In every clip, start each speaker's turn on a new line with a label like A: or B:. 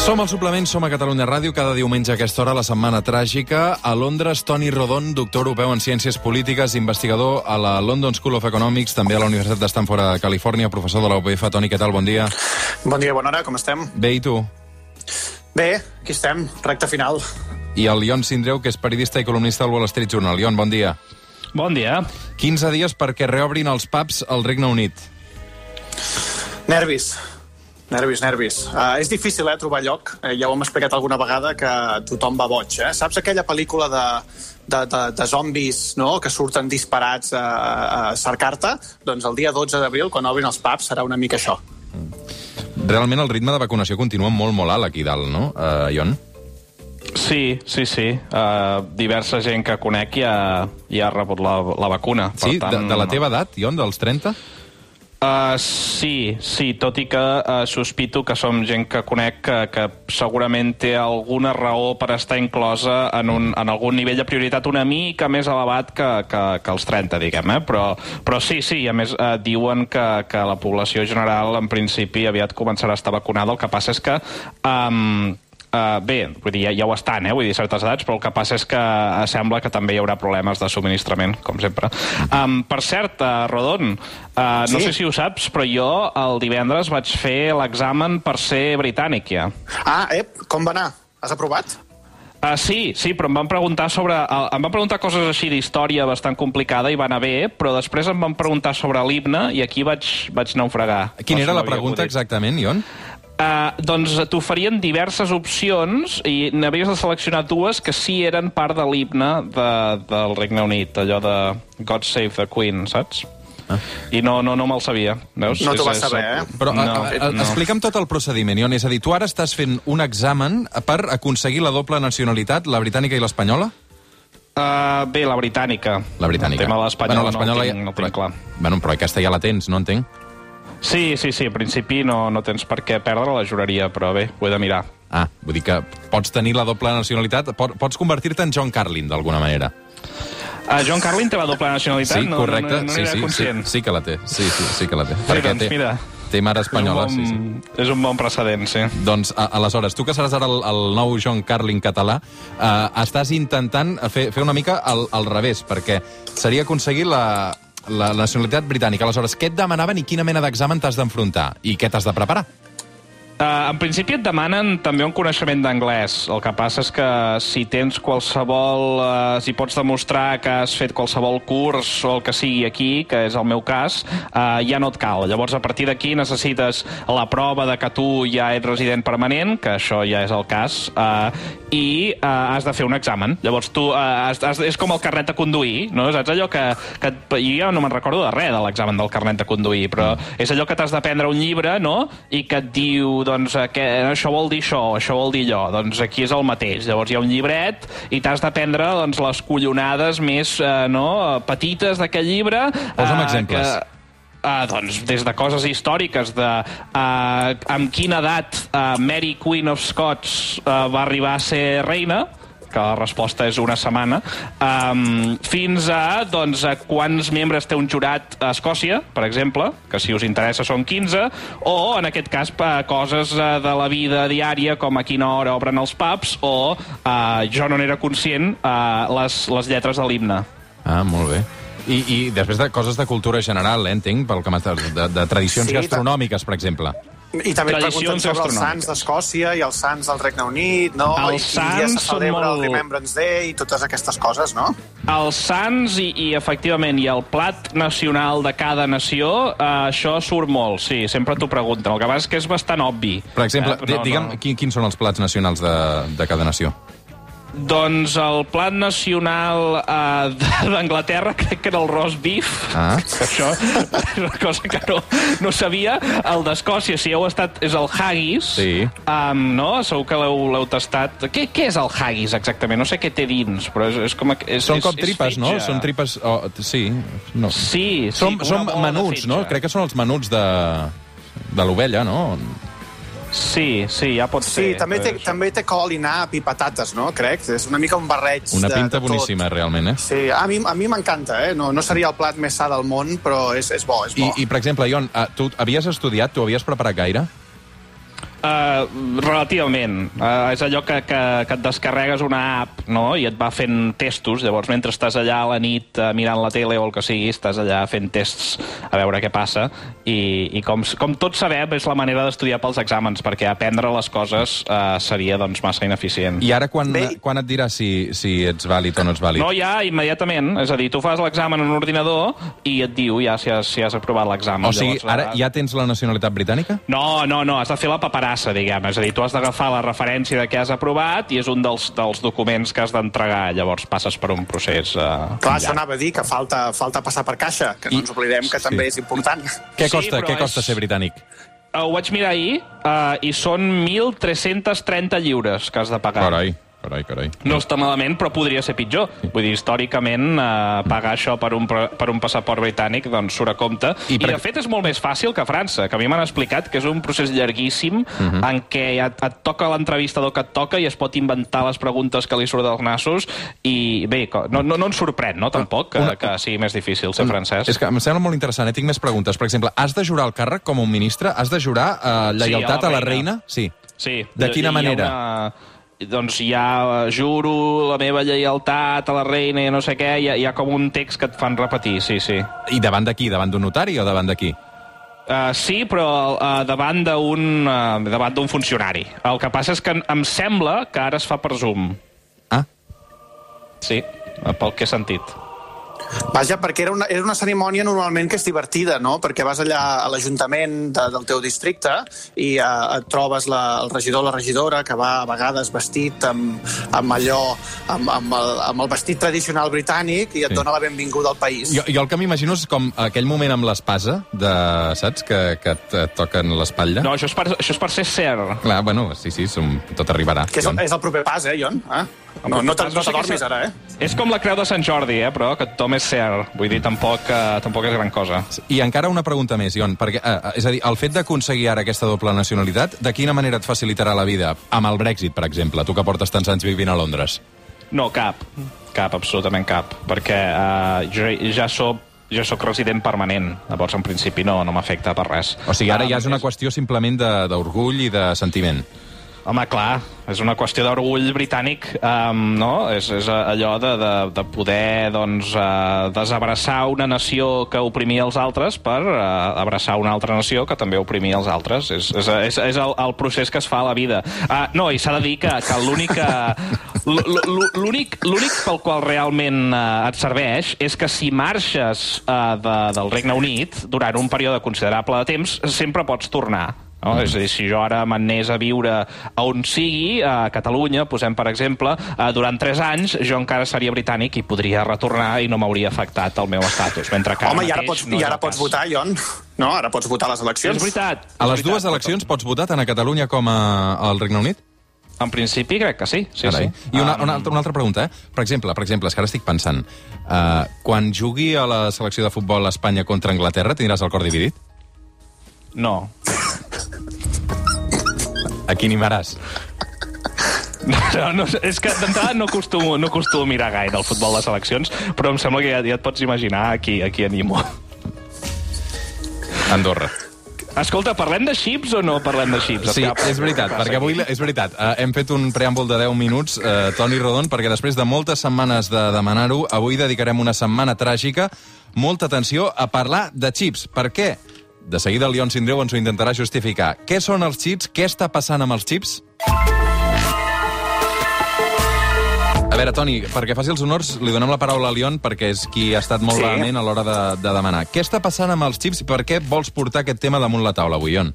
A: Som al suplement, som a Catalunya Ràdio, cada diumenge a aquesta hora, la setmana tràgica. A Londres, Toni Rodon, doctor europeu en Ciències Polítiques, investigador a la London School of Economics, també a la Universitat de Stanford a Califòrnia, professor de la UPF. Toni, què tal? Bon dia.
B: Bon dia, bona hora, com estem?
A: Bé, i tu?
B: Bé, aquí estem, recta final.
A: I el Ion Sindreu, que és periodista i columnista del Wall Street Journal. Ion, bon dia.
C: Bon dia.
A: 15 dies perquè reobrin els pubs al Regne Unit.
B: Nervis. Nervis, nervis. Uh, és difícil, eh, trobar lloc. Uh, ja ho hem explicat alguna vegada que tothom va boig, eh? Saps aquella pel·lícula de, de, de, de zombis no? que surten disparats a, a cercar-te? Doncs el dia 12 d'abril, quan obrin els pubs, serà una mica això.
A: Realment el ritme de vacunació continua molt, molt alt aquí dalt, no, uh, Ion?
C: Sí, sí, sí. Uh, diversa gent que conec ja, ja ha rebut la, la vacuna.
A: Sí? De, de la teva edat, Ion, dels 30?
C: Uh, sí, sí, tot i que uh, sospito que som gent que conec que, que segurament té alguna raó per estar inclosa en, un, en algun nivell de prioritat una mica més elevat que, que, que els 30, diguem, eh? Però, però sí, sí, a més uh, diuen que, que la població general en principi aviat començarà a estar vacunada, el que passa és que... Um, Uh, bé, vull dir, ja, ja ho estan, eh? vull dir, certes edats, però el que passa és que uh, sembla que també hi haurà problemes de subministrament, com sempre. Um, per cert, uh, Rodon, uh, no
B: Sí?
C: sé si ho saps, però jo el divendres vaig fer l'examen per ser britànic, ja.
B: Ah, ep, com va anar? Has aprovat?
C: Uh, sí, sí, però em van preguntar sobre... Uh, em van preguntar coses així d'història bastant complicada i va anar bé, però després em van preguntar sobre l'himne i aquí vaig, vaig naufragar.
A: Quina
C: No
A: era la pregunta
C: acudit.
A: exactament, Ion?
C: Uh, doncs t'oferien diverses opcions i n'havies de seleccionar dues que sí eren part de l'himne de, del Regne Unit, allò de God Save the Queen, saps? Ah. I no, no, no me'l sabia. Veus?
B: No t'ho vas saber, eh?
A: Però
C: no,
A: a, a,
C: no.
A: explica'm tot el procediment, Ion. És a dir, tu ara estàs fent un examen per aconseguir la doble nacionalitat, la britànica i l'espanyola?
C: Uh, bé, la britànica.
A: La britànica.
C: El tema de l'espanyola
A: Bueno, l'espanyola
C: no, el
A: ja-
C: tinc, no tinc clar.
A: Bueno, però aquesta ja la tens, no entenc?
C: Sí, sí, sí, en principi no, no tens per què perdre la juraria, però bé, ho he de mirar.
A: Ah, vull dir que pots tenir la doble nacionalitat, pot, pots convertir-te en John Carlin, d'alguna manera.
C: Uh, John Carlin té la doble nacionalitat?
A: Sí,
C: no,
A: correcte.
C: No, no, no
A: sí,
C: n'era
A: sí, sí,
C: conscient.
A: sí que la té. Sí, sí, sí que la té.
C: Sí, doncs
A: té,
C: mira.
A: té mare espanyola,
C: és un
A: sí,
C: bon,
A: sí.
C: És un bon precedent, sí.
A: Doncs, a, aleshores, tu que seràs ara el, el nou John Carlin català, eh, estàs intentant fer, fer una mica al, al revés, perquè seria aconseguir la, la nacionalitat britànica. Aleshores, què et demanaven i quina mena d'examen t'has d'enfrontar? I què t'has de preparar?
C: Uh, en principi et demanen també un coneixement d'anglès. El que passa és que si tens qualsevol... Uh, si pots demostrar que has fet qualsevol curs o el que sigui aquí, que és el meu cas, uh, ja no et cal. Llavors, a partir d'aquí necessites la prova de que tu ja ets resident permanent, que això ja és el cas, i uh, has de fer un examen. Llavors, tu... Uh, has, has, és com el carnet de conduir, no? Saps allò que... que jo ja no me'n recordo de res de l'examen del carnet de conduir, però és allò que t'has de prendre un llibre, no?, i que et diu, doncs, que això vol dir això, això vol dir allò. Doncs aquí és el mateix. Llavors hi ha un llibret i t'has de prendre, doncs, les collonades més, eh, no?, petites d'aquest llibre.
A: Posa'm
C: eh,
A: exemples.
C: Que, Uh, doncs des de coses històriques de uh, amb quina edat uh, Mary Queen of Scots uh, va arribar a ser reina que la resposta és una setmana, um, fins a, doncs, a quants membres té un jurat a Escòcia, per exemple, que si us interessa són 15, o, en aquest cas, pa, coses de la vida diària, com a quina hora obren els pubs, o, uh, jo no n'era conscient, uh, les, les lletres de l'himne.
A: Ah, molt bé. I, I després de coses de cultura general, eh, entenc, pel que m'estàs... De, de tradicions
B: Sí,
A: gastronòmiques, per exemple.
B: I també et pregunten
C: Tradicions
B: sobre els sants d'Escòcia i els sants del Regne Unit, no?
C: Els
B: I quin dia se celebra
C: molt-
B: el Remembrance Day i totes aquestes coses, no?
C: Els sants i, i efectivament, i el plat nacional de cada nació, eh, això surt molt, sí, sempre t'ho pregunten. El que passa és que és bastant obvi.
A: Per exemple,
C: Eh, no,
A: digue'm,
C: no.
A: qui- quins són els plats nacionals de, de cada nació?
C: Doncs el plat nacional eh, d'Anglaterra crec que era el roast beef.
A: Ah.
C: Això és una cosa que no, no sabia. El d'Escòcia, si heu estat, és el haggis.
A: Sí.
C: Um, no? Segur que l'heu tastat. Què, què és el haggis, exactament? No sé què té dins, però és, és com... És,
A: Són
C: és,
A: com
C: és
A: tripes, no? Són tripes... Oh, sí, no.
C: Sí, sí, bola de
A: menuts, no? Crec que són els menuts de, de l'ovella, no?
C: Sí, sí, ja pot
B: Sí,
C: ser.
B: també té,
C: Això.
B: també té col i nap i patates, no? Crec. És una mica un barreig
A: Una
B: de,
A: pinta
B: de tot.
A: boníssima, realment, eh?
B: Sí, a mi, a mi m'encanta, eh? No, no seria el plat més sa del món, però és, és bo, és
A: I,
B: bo.
A: I, per exemple, Ion, uh, tu havies estudiat, tu havies preparat gaire?
C: Uh, relativament. Uh, és allò que, que, que et descarregues una app no? i et va fent testos. Llavors, mentre estàs allà a la nit uh, mirant la tele o el que sigui, estàs allà fent tests a veure què passa. I, i com, com tots sabem, és la manera d'estudiar pels exàmens, perquè aprendre les coses uh, seria doncs, massa ineficient.
A: I ara quan,
B: Bé.
A: quan et dirà si, si ets vàlid o no ets vàlid?
C: No, ja, immediatament. És a dir, tu fas l'examen en un ordinador i et diu ja si has, si has aprovat l'examen.
A: o sigui,
C: Llavors,
A: ara ja tens la nacionalitat britànica?
C: No, no, no, has de fer la paperassa, diguem. És a dir, tu has d'agafar la referència de què has aprovat i és un dels, dels documents que has d'entregar. Llavors passes per un procés... Uh,
B: Clar, això anava a dir que falta, falta passar per caixa, que no
A: I-
B: ens oblidem que
A: sí.
B: també és important.
A: Què
C: Sí,
A: costa,
C: però
A: què costa
C: és-
A: ser britànic?
C: Ho vaig mirar ahir uh, i són 1.330 lliures que has de pagar.
A: Carai, carai, carai.
C: No està malament, però podria ser pitjor. Vull dir, històricament, eh, pagar això per un, per un passaport britànic doncs surt a compte.
A: I per-
C: I, de fet, és molt més fàcil que a França, que a mi m'han explicat que és un procés llarguíssim
A: Mhm.
C: en què et, et toca l'entrevistador que et toca i es pot inventar les preguntes que li surt dels nassos i, bé, no, no, no ens sorprèn, no, tampoc, que,
A: Una-
C: que sigui més difícil ser francès.
A: És que em sembla molt interessant, eh? tinc més preguntes. Per exemple, has de jurar el càrrec com un ministre? Has de jurar eh, lleialtat
C: Sí, a
A: a
C: la
A: la reina?
C: reina.
A: Sí.
C: Sí.
A: De quina manera?
C: Una... Doncs ja eh, juro la meva lleialtat a la reina i no sé què, hi ha, hi ha com un text que et fan repetir, sí, sí.
A: I davant de qui? Davant d'un notari o davant de qui?
C: Uh, sí, però uh, davant d'un uh, davant d'un funcionari. El que passa és que em- em sembla que ara es fa per Zoom.
A: Ah,
C: Sí, eh, pel que he sentit.
B: Vaja, perquè era una, era una cerimònia normalment que és divertida, no? Perquè vas allà a l'Ajuntament de, del teu districte i uh, et trobes la, el regidor o la regidora que va a vegades vestit amb, amb allò, amb, amb, el, amb el vestit tradicional britànic i et
A: Sí.
B: dona la benvinguda al país.
A: jo, jo el que m'imagino és com aquell moment amb l'espasa, de, saps, que, que et, et toquen l'espatlla.
C: No, això és per, això és per ser ser.
A: Clar, bueno, sí, sí, som, tot arribarà.
B: Que és, el- és el proper pas, eh, Jon? Eh? No, no, no t'adormis ara, eh?
C: És com la creu de Sant Jordi, eh, però que tothom és ser. Vull dir, tampoc, uh, tampoc és gran cosa.
A: I encara una pregunta més, Ion, perquè, eh, és a dir, el fet d'aconseguir ara aquesta doble nacionalitat, de quina manera et facilitarà la vida? Amb el Brexit, per exemple, tu que portes tants anys vivint a Londres.
C: No, cap. Cap, absolutament cap. Perquè uh, jo ja soc jo sóc resident permanent, llavors en principi no, no m'afecta per res.
A: O sigui, ara
C: Ah,
A: ja és una qüestió simplement de- d'orgull i de sentiment.
C: Home, clar, és una qüestió d'orgull britànic, um, no? És, és allò de, de, de poder doncs, uh, desabraçar una nació que oprimia els altres per uh, abraçar una altra nació que també oprimia els altres. És, és, és, és el, el procés que es fa a la vida. Uh, no, i s'ha de dir que, que l'únic l'únic l'únic pel qual realment uh, et serveix és que si marxes uh, de, del Regne Unit durant un període considerable de temps, sempre pots tornar. No? És a dir, si jo ara m'anés a viure a on sigui, a Catalunya, posem per exemple, eh, durant 3 anys, jo encara seria britànic i podria retornar i no m'hauria afectat el meu estatus. Mentre que
B: Home, i ara pots,
C: no
B: i
C: és
B: ara pots
C: cas.
B: votar, Jon. No, ara pots votar a les
C: És
B: eleccions.
C: veritat.
A: A
C: és
A: les dues
C: veritat,
A: eleccions pots votar tant a Catalunya com a, al Regne Unit?
C: En principi crec que sí. sí,
A: Carai.
C: sí.
A: I una,
C: Um,
A: una, altra, una altra pregunta, eh? Per exemple, per exemple, és que ara estic pensant, uh, quan jugui a la selecció de futbol Espanya contra Anglaterra, tindràs el cor dividit?
C: No.
A: A qui animaràs?
C: No, no, és que d'entrada no acostumo, no acostumo a mirar gaire el futbol de seleccions, però em sembla que ja, ja et pots imaginar a qui, a qui animo.
A: Andorra.
C: Escolta, parlem de xips o no parlem de xips?
A: Sí, és veritat, perquè avui,
C: aquí?
A: és veritat, uh, hem fet un preàmbul de 10 minuts, uh, Toni Rodon, perquè després de moltes setmanes de demanar-ho, avui dedicarem una setmana tràgica, molta atenció, a parlar de xips. Per què? De seguida el Lion Sindreu ens ho intentarà justificar. Què són els xips? Què està passant amb els xips? A veure, Toni, perquè faci els honors, li donem la paraula a Lion perquè és qui ha estat molt
D: Sí.
A: vehement a l'hora de, de demanar. Què està passant amb els xips i per què vols portar aquest tema damunt la taula avui, Ion?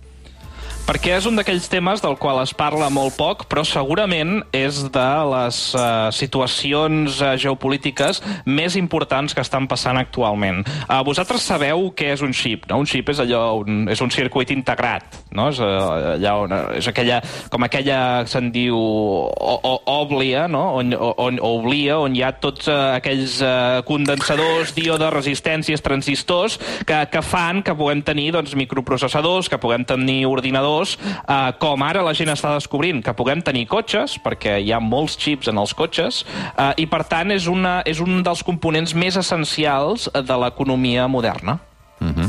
C: Perquè és un d'aquells temes del qual es parla molt poc, però segurament és de les uh, situacions uh, geopolítiques més importants que estan passant actualment. Uh, vosaltres sabeu què és un xip, no? Un xip és allò, un, és un circuit integrat, no? És, uh, allà on, és aquella, com aquella que se'n diu o, o, òblia, no? On, on, oblia, on hi ha tots uh, aquells uh, condensadors, díodes, resistències, transistors, que, que fan que puguem tenir doncs, microprocessadors, que puguem tenir ordinadors, eh, com ara la gent està descobrint, que puguem tenir cotxes, perquè hi ha molts xips en els cotxes, eh, i per tant és, una, és un dels components més essencials de l'economia moderna.
A: Uh -huh.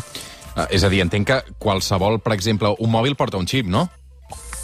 A: uh, és a dir, entenc que qualsevol, per exemple, un mòbil porta un xip, no?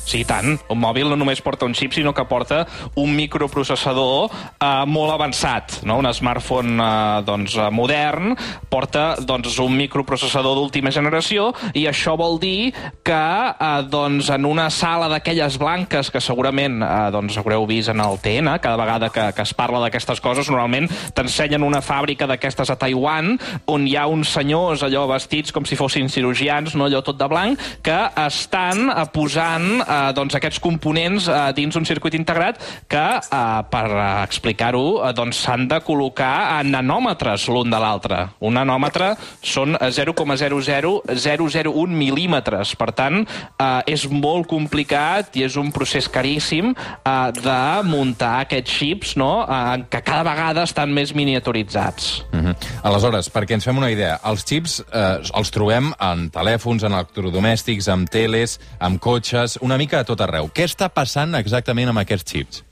C: Sí, tant. Un mòbil no només porta un xip, sinó que porta un microprocessador eh, molt avançat. No? Un smartphone eh, doncs, eh, modern porta doncs, un microprocessador d'última generació i això vol dir que eh, doncs, en una sala d'aquelles blanques que segurament eh, doncs, haureu vist en el TN, cada vegada que, que es parla d'aquestes coses, normalment t'ensenyen una fàbrica d'aquestes a Taiwan on hi ha uns senyors allò vestits com si fossin cirurgians, no allò tot de blanc, que estan eh, posant eh, doncs, aquests components eh, dins un circuit integrat que, eh, per explicar-ho, eh, doncs s'han de col·locar a nanòmetres l'un de l'altre. Un nanòmetre són 0,00001 mil·límetres. Per tant, eh, és molt complicat i és un procés caríssim eh, de muntar aquests xips no? eh, que cada vegada estan més miniaturitzats.
A: Uh -huh. Aleshores, perquè ens fem una idea, els xips eh, els trobem en telèfons, en electrodomèstics, en teles, en cotxes, una mica a tot arreu. Què està passant exactament amb aquests xips?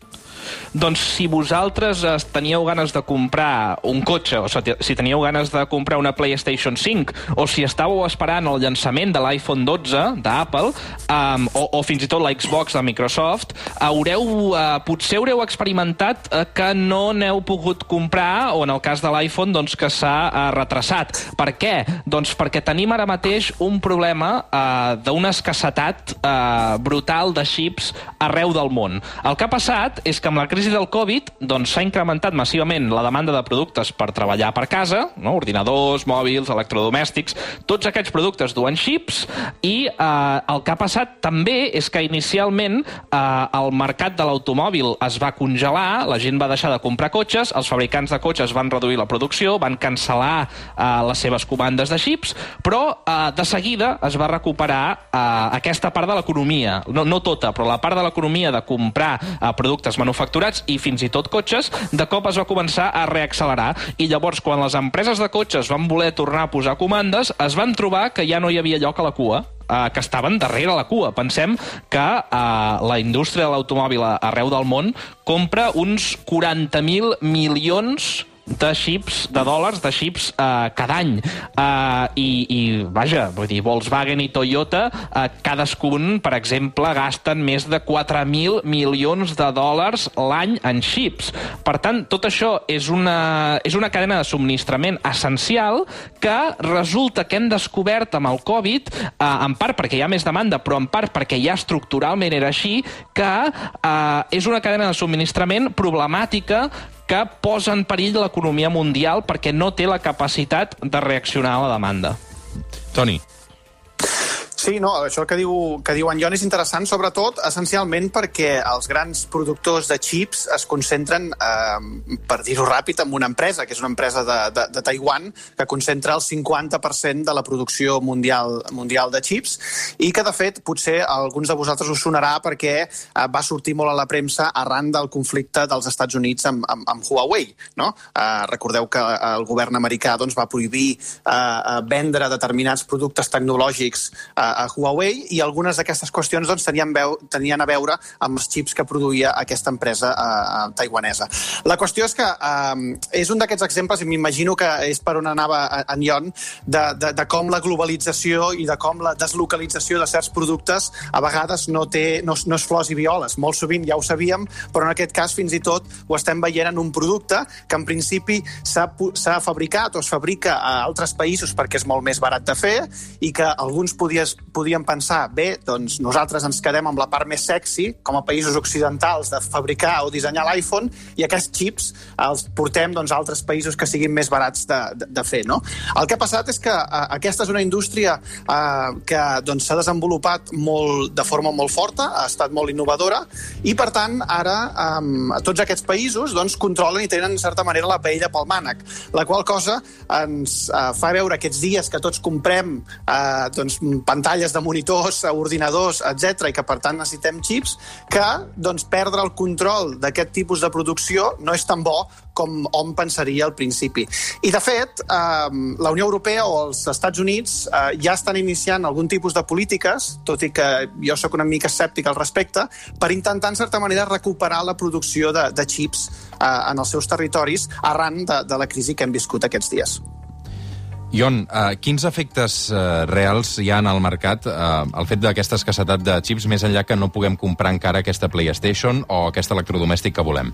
C: Doncs si vosaltres eh, teníeu ganes de comprar un cotxe, o si teníeu ganes de comprar una PlayStation 5, o si estàveu esperant el llançament de l'iPhone 12 d'Apple, um, o, o fins i tot la Xbox de Microsoft, haureu, uh, potser haureu experimentat uh, que no n'heu pogut comprar, o en el cas de l'iPhone, doncs que s'ha uh, retrasat. Per què? Doncs perquè tenim ara mateix un problema uh, d'una escassetat uh, brutal de xips arreu del món. El que ha passat és que amb la crisi del Covid doncs, s'ha incrementat massivament la demanda de productes per treballar per casa, no? ordinadors, mòbils, electrodomèstics, tots aquests productes duen xips i eh, el que ha passat també és que inicialment eh, el mercat de l'automòbil es va congelar, la gent va deixar de comprar cotxes, els fabricants de cotxes van reduir la producció, van cancel·lar eh, les seves comandes de xips, però eh, de seguida es va recuperar eh, aquesta part de l'economia, no, no tota, però la part de l'economia de comprar eh, productes manufacturats i fins i tot cotxes, de cop es va començar a reaccelerar. I llavors, quan les empreses de cotxes van voler tornar a posar comandes, es van trobar que ja no hi havia lloc a la cua eh, que estaven darrere la cua. Pensem que eh, la indústria de l'automòbil arreu del món compra uns 40.000 milions de xips, de dòlars, de xips eh, cada any. Eh, i, I, vaja, vull dir, Volkswagen i Toyota, eh, cadascun, per exemple, gasten més de 4.000 milions de dòlars l'any en xips. Per tant, tot això és una, és una cadena de subministrament essencial que resulta que hem descobert amb el Covid, eh, en part perquè hi ha més demanda, però en part perquè ja estructuralment era així, que eh, és una cadena de subministrament problemàtica que posa en perill l'economia mundial perquè no té la capacitat de reaccionar a la demanda.
A: Toni.
B: Sí, no, això que diu, que diu en Jon és interessant, sobretot, essencialment perquè els grans productors de xips es concentren, eh, per dir-ho ràpid, en una empresa, que és una empresa de, de, de Taiwan, que concentra el 50% de la producció mundial, mundial de xips, i que, de fet, potser alguns de vosaltres us sonarà perquè eh, va sortir molt a la premsa arran del conflicte dels Estats Units amb, amb, amb Huawei. No? Eh, recordeu que el govern americà doncs, va prohibir eh, vendre determinats productes tecnològics eh, a Huawei i algunes d'aquestes qüestions doncs, tenien, veu, tenien a veure amb els xips que produïa aquesta empresa uh, taiwanesa. La qüestió és que uh, és un d'aquests exemples, i m'imagino que és per on anava en Ion, de, de, de com la globalització i de com la deslocalització de certs productes a vegades no, té, no, no és flors i violes. Molt sovint ja ho sabíem, però en aquest cas fins i tot ho estem veient en un producte que en principi s'ha fabricat o es fabrica a altres països perquè és molt més barat de fer i que alguns podies, podien pensar, bé, doncs nosaltres ens quedem amb la part més sexy, com a països occidentals, de fabricar o dissenyar l'iPhone, i aquests xips els portem doncs, a altres països que siguin més barats de, de, de fer. No? El que ha passat és que uh, aquesta és una indústria uh, que doncs, s'ha doncs, desenvolupat molt, de forma molt forta, ha estat molt innovadora, i per tant ara um, tots aquests països doncs, controlen i tenen en certa manera la paella pel mànec, la qual cosa ens uh, fa veure aquests dies que tots comprem uh, doncs, pantalles de monitors, ordinadors, etc i que per tant necessitem xips, que doncs, perdre el control d'aquest tipus de producció no és tan bo com hom pensaria al principi. I, de fet, eh, la Unió Europea o els Estats Units eh, ja estan iniciant algun tipus de polítiques, tot i que jo sóc una mica escèptic al respecte, per intentar, en certa manera, recuperar la producció de, de xips eh, en els seus territoris arran de, de la crisi que hem viscut aquests dies.
A: Ion, uh, quins efectes uh, reals hi ha en el mercat uh, el fet d'aquesta escassetat de xips més enllà que no puguem comprar encara aquesta PlayStation o aquest electrodomèstic que volem?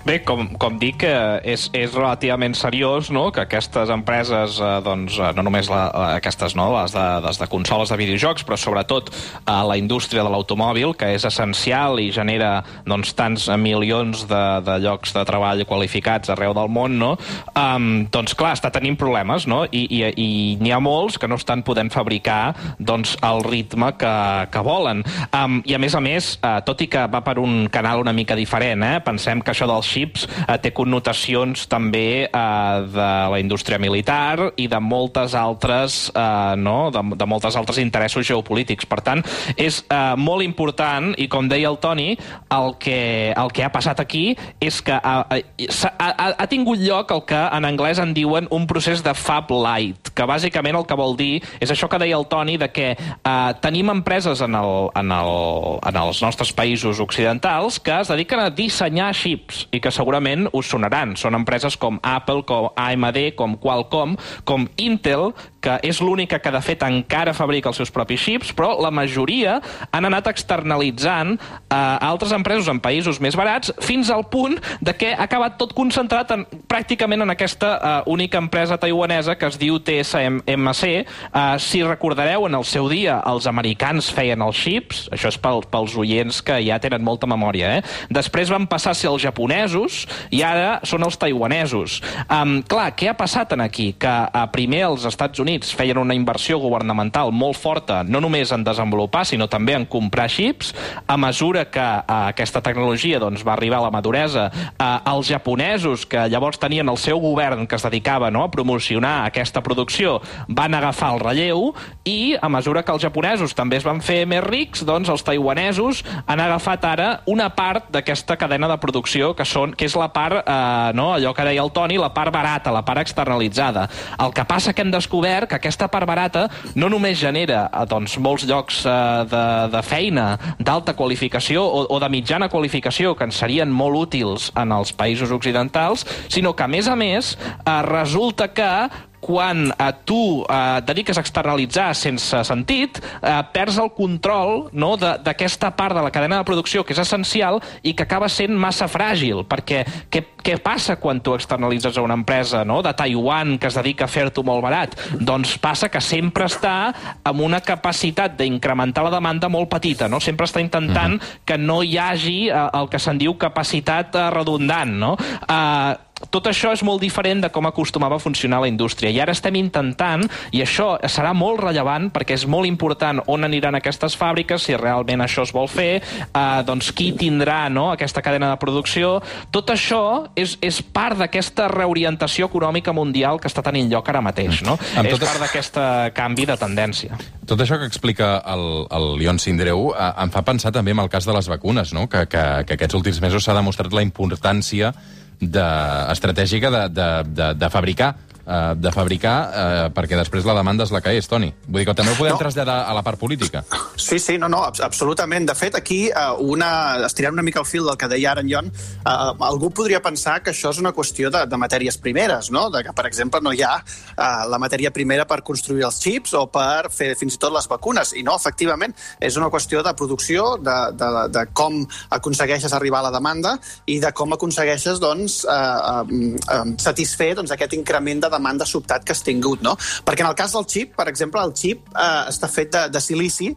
C: Bé, com, com dic, eh, és, és relativament seriós no? que aquestes empreses, eh, doncs, eh, no només la, aquestes, no? les, de, les de consoles de videojocs, però sobretot eh, la indústria de l'automòbil, que és essencial i genera doncs, tants milions de, de llocs de treball qualificats arreu del món, no? um, doncs clar, està tenint problemes, no? I, i, i n'hi ha molts que no estan podent fabricar doncs, el ritme que, que volen. Um, I a més a més, uh, tot i que va per un canal una mica diferent, eh? pensem que això dels xips eh, té connotacions també eh, de la indústria militar i de moltes altres, eh, no? de, de moltes altres interessos geopolítics. Per tant, és eh, molt important, i com deia el Toni, el que, el que ha passat aquí és que ha, ha, ha, ha tingut lloc el que en anglès en diuen un procés de Fab Light, que bàsicament el que vol dir és això que deia el Toni, de que eh, tenim empreses en, el, en, el, en els nostres països occidentals que es dediquen a dissenyar xips i que segurament us sonaran. Són empreses com Apple, com AMD, com Qualcomm, com Intel, que és l'única que de fet encara fabrica els seus propis xips, però la majoria han anat externalitzant eh, altres empreses en països més barats fins al punt de que ha acabat tot concentrat en, pràcticament en aquesta uh, única empresa taiwanesa que es diu TSMC. Uh, si recordareu, en el seu dia els americans feien els xips, això és pel, pels oients que ja tenen molta memòria, eh? Després van passar a ser els japonesos i ara són els taiwanesos. Um, clar, què ha passat en aquí? Que uh, primer els Estats Units feien una inversió governamental molt forta, no només en desenvolupar, sinó també en comprar xips. A mesura que eh, aquesta tecnologia doncs, va arribar a la maduresa, eh, els japonesos, que llavors tenien el seu govern que es dedicava no, a promocionar aquesta producció, van agafar el relleu i a mesura que els japonesos també es van fer més rics, doncs els taiwanesos han agafat ara una part d'aquesta cadena de producció que, són, que és la part, eh, no, allò que deia el Toni, la part barata, la part externalitzada. El que passa que hem descobert que aquesta part barata no només genera eh, doncs, molts llocs eh, de, de feina d'alta qualificació o, o de mitjana qualificació que ens serien molt útils en els països occidentals, sinó que, a més a més, eh, resulta que quan eh, tu eh, dediques a externalitzar sense sentit, eh, perds el control no, d'aquesta part de la cadena de producció que és essencial i que acaba sent massa fràgil, perquè què, què passa quan tu externalitzes a una empresa no, de Taiwan que es dedica a fer-t'ho molt barat? Doncs passa que sempre està amb una capacitat d'incrementar la demanda molt petita, no? sempre està intentant mm -hmm. que no hi hagi eh, el que se'n diu capacitat eh, redundant. No? Eh, tot això és molt diferent de com acostumava a funcionar la indústria. I ara estem intentant, i això serà molt rellevant perquè és molt important on aniran aquestes fàbriques, si realment això es vol fer, eh, doncs qui tindrà no, aquesta cadena de producció. Tot això és, és part d'aquesta reorientació econòmica mundial que està tenint lloc ara mateix. No? Amb és part d'aquest canvi de tendència.
A: Tot això que explica el, el Lion Sindreu eh, em fa pensar també en el cas de les vacunes, no? que, que, que aquests últims mesos s'ha demostrat la importància de, estratègica de, de, de, de fabricar eh, de fabricar, eh, perquè després la demanda és la que és, Toni. Vull dir que també ho podem
B: No.
A: traslladar a la part política.
B: Sí, sí, no, no, abs- absolutament. De fet, aquí, eh, una, estirant una mica el fil del que deia ara en Jon, eh, algú podria pensar que això és una qüestió de, de matèries primeres, no? De que, per exemple, no hi ha eh, la matèria primera per construir els xips o per fer fins i tot les vacunes. I no, efectivament, és una qüestió de producció, de, de, de com aconsegueixes arribar a la demanda i de com aconsegueixes doncs, eh, eh, eh, satisfer doncs, aquest increment de demanda sobtat que has tingut. No? Perquè en el cas del xip, per exemple, el xip eh, està fet de, de silici,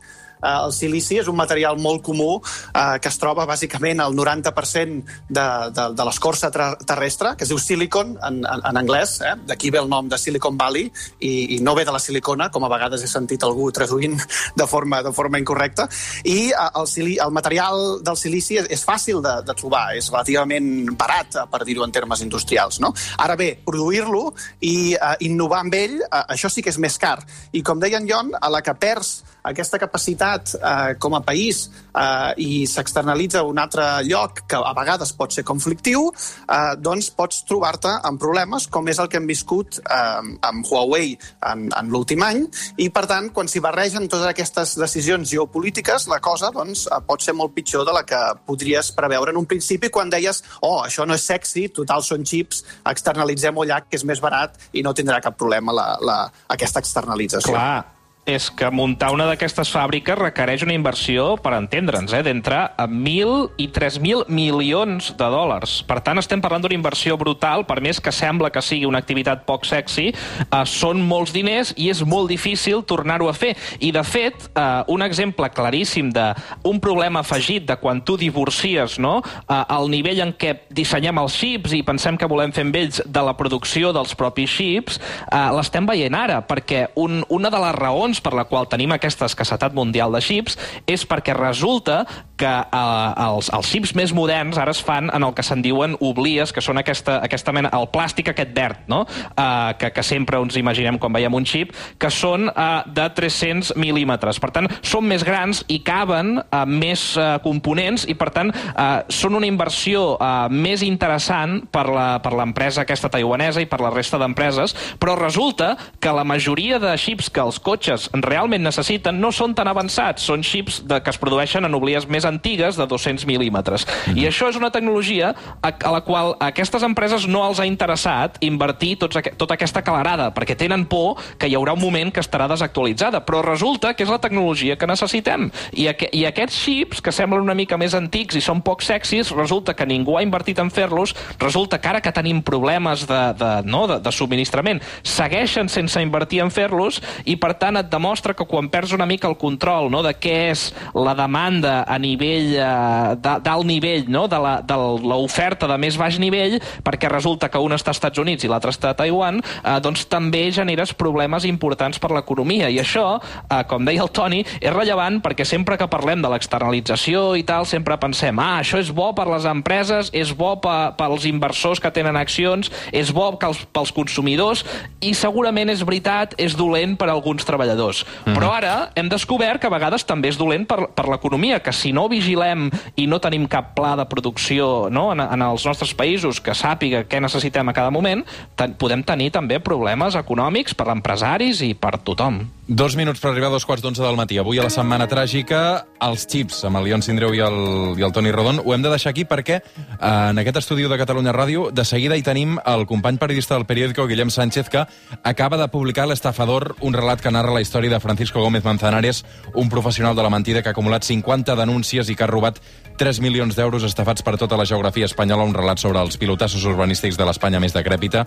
B: el silici és un material molt comú eh, que es troba bàsicament al 90% de, de, de l'escorça terrestre, que es diu silicon en, en, en anglès, eh? d'aquí ve el nom de Silicon Valley, i, i no ve de la silicona, com a vegades he sentit algú traduint de forma, de forma incorrecta, i eh, el, sili, el material del silici és, és fàcil de, de trobar, és relativament barat, eh, per dir-ho en termes industrials. No? Ara bé, produir-lo i eh, innovar amb ell, eh, això sí que és més car. I com deia en Jon, a la que perds aquesta capacitat eh, com a país eh, i s'externalitza a un altre lloc que a vegades pot ser conflictiu, eh, doncs pots trobar-te amb problemes com és el que hem viscut eh, amb Huawei en, en l'últim any i, per tant, quan s'hi barregen totes aquestes decisions geopolítiques, la cosa doncs, eh, pot ser molt pitjor de la que podries preveure en un principi quan deies oh, això no és sexy, total són xips, externalitzem-ho allà, que és més barat i no tindrà cap problema la, la, aquesta externalització.
C: Clar, és que muntar una d'aquestes fàbriques requereix una inversió, per entendre'ns, eh, d'entre a 1.000 i 3.000 milions de dòlars. Per tant, estem parlant d'una inversió brutal, per més que sembla que sigui una activitat poc sexy, eh, són molts diners i és molt difícil tornar-ho a fer. I, de fet, eh, un exemple claríssim d'un problema afegit de quan tu divorcies no? eh, el nivell en què dissenyem els xips i pensem que volem fer amb ells de la producció dels propis xips, eh, l'estem veient ara, perquè un, una de les raons per la qual tenim aquesta escassetat mundial de xips és perquè resulta que eh, els, els xips més moderns ara es fan en el que se'n diuen oblies, que són aquesta, aquesta mena, el plàstic aquest verd, no? eh, que, que sempre ens imaginem quan veiem un xip, que són eh, de 300 mil·límetres. Per tant, són més grans i caben eh, més eh, components i, per tant, eh, són una inversió eh, més interessant per l'empresa aquesta taiwanesa i per la resta d'empreses, però resulta que la majoria de xips que els cotxes realment necessiten no són tan avançats, són xips de, que es produeixen en oblies més antigues de 200 mil·límetres. I això és una tecnologia a, a la qual a aquestes empreses no els ha interessat invertir tots, aqu tota aquesta calarada, perquè tenen por que hi haurà un moment que estarà desactualitzada, però resulta que és la tecnologia que necessitem. I, aqu I aquests xips, que semblen una mica més antics i són poc sexis, resulta que ningú ha invertit en fer-los, resulta que ara que tenim problemes de, de, no, de, de subministrament, segueixen sense invertir en fer-los i, per tant, et demostra que quan perds una mica el control no, de què és la demanda a nivell eh, de- d'alt nivell, no, de la- de l'oferta de més baix nivell, perquè resulta que un està als Estats Units i l'altre està a Taiwan, eh, doncs també generes problemes importants per l'economia. I això, eh, com deia el Toni, és rellevant perquè sempre que parlem de l'externalització i tal, sempre pensem, ah, això és bo per les empreses, és bo pe- pels inversors que tenen accions, és bo que els, pels consumidors, i segurament és veritat, és dolent per a alguns treballadors.
A: Mhm.
C: Però ara hem descobert que a vegades també és dolent per, per l'economia, que si no vigilem i no tenim cap pla de producció no, en, en els nostres països que sàpiga què necessitem a cada moment, ten, podem tenir també problemes econòmics per empresaris i per tothom.
A: Dos minuts per arribar a dos quarts d'onze del matí. Avui a la Setmana Tràgica, els xips, amb el Ion Sindreu i el, i el Toni Rodon, ho hem de deixar aquí perquè eh, en aquest estudi de Catalunya Ràdio de seguida hi tenim el company periodista del periòdico, Guillem Sánchez, que acaba de publicar L'Estafador, un relat que narra la història de Francisco Gómez Manzanares, un professional de la mentida que ha acumulat 50 denúncies i que ha robat 3 milions d'euros estafats per tota la geografia espanyola, un relat sobre els pilotassos urbanístics de l'Espanya més decrèpita.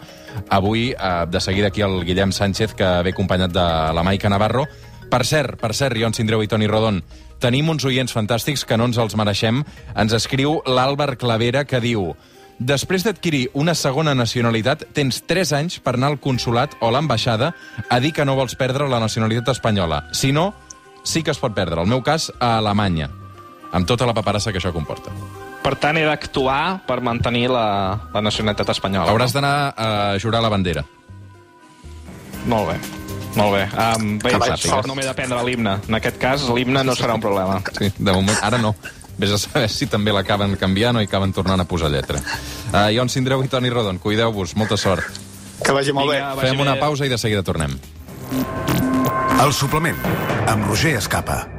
A: Avui, eh, de seguida aquí el Guillem Sánchez, que ve acompanyat de la Maica Navarro. Per cert, per cert, Ion Sindreu i Toni Rodon, tenim uns oients fantàstics que no ens els mereixem. Ens escriu l'Àlvar Clavera, que diu... Després d'adquirir una segona nacionalitat, tens 3 anys per anar al consulat o l'ambaixada a dir que no vols perdre la nacionalitat espanyola. Si no, sí que es pot perdre. El meu cas, a Alemanya, amb tota la paperassa que això comporta.
C: Per tant, he d'actuar per mantenir la, la nacionalitat espanyola.
A: Hauràs d'anar a jurar la bandera.
C: Molt bé. Molt bé. Um, bé
B: Que vaig
C: sàpigues,
B: fort.
C: no m'he de prendre l'himne. En aquest cas, l'himne no serà un problema.
A: Sí, de moment, ara no. Vés a saber si també l'acaben canviant o hi acaben tornant a posar lletra. Uh, Ion Sindreu i Toni Rodon, cuideu-vos, molta sort.
B: Que vagi molt
C: Vinga,
B: bé.
A: Fem una pausa i de seguida tornem.
E: El suplement, amb Roger Escapa.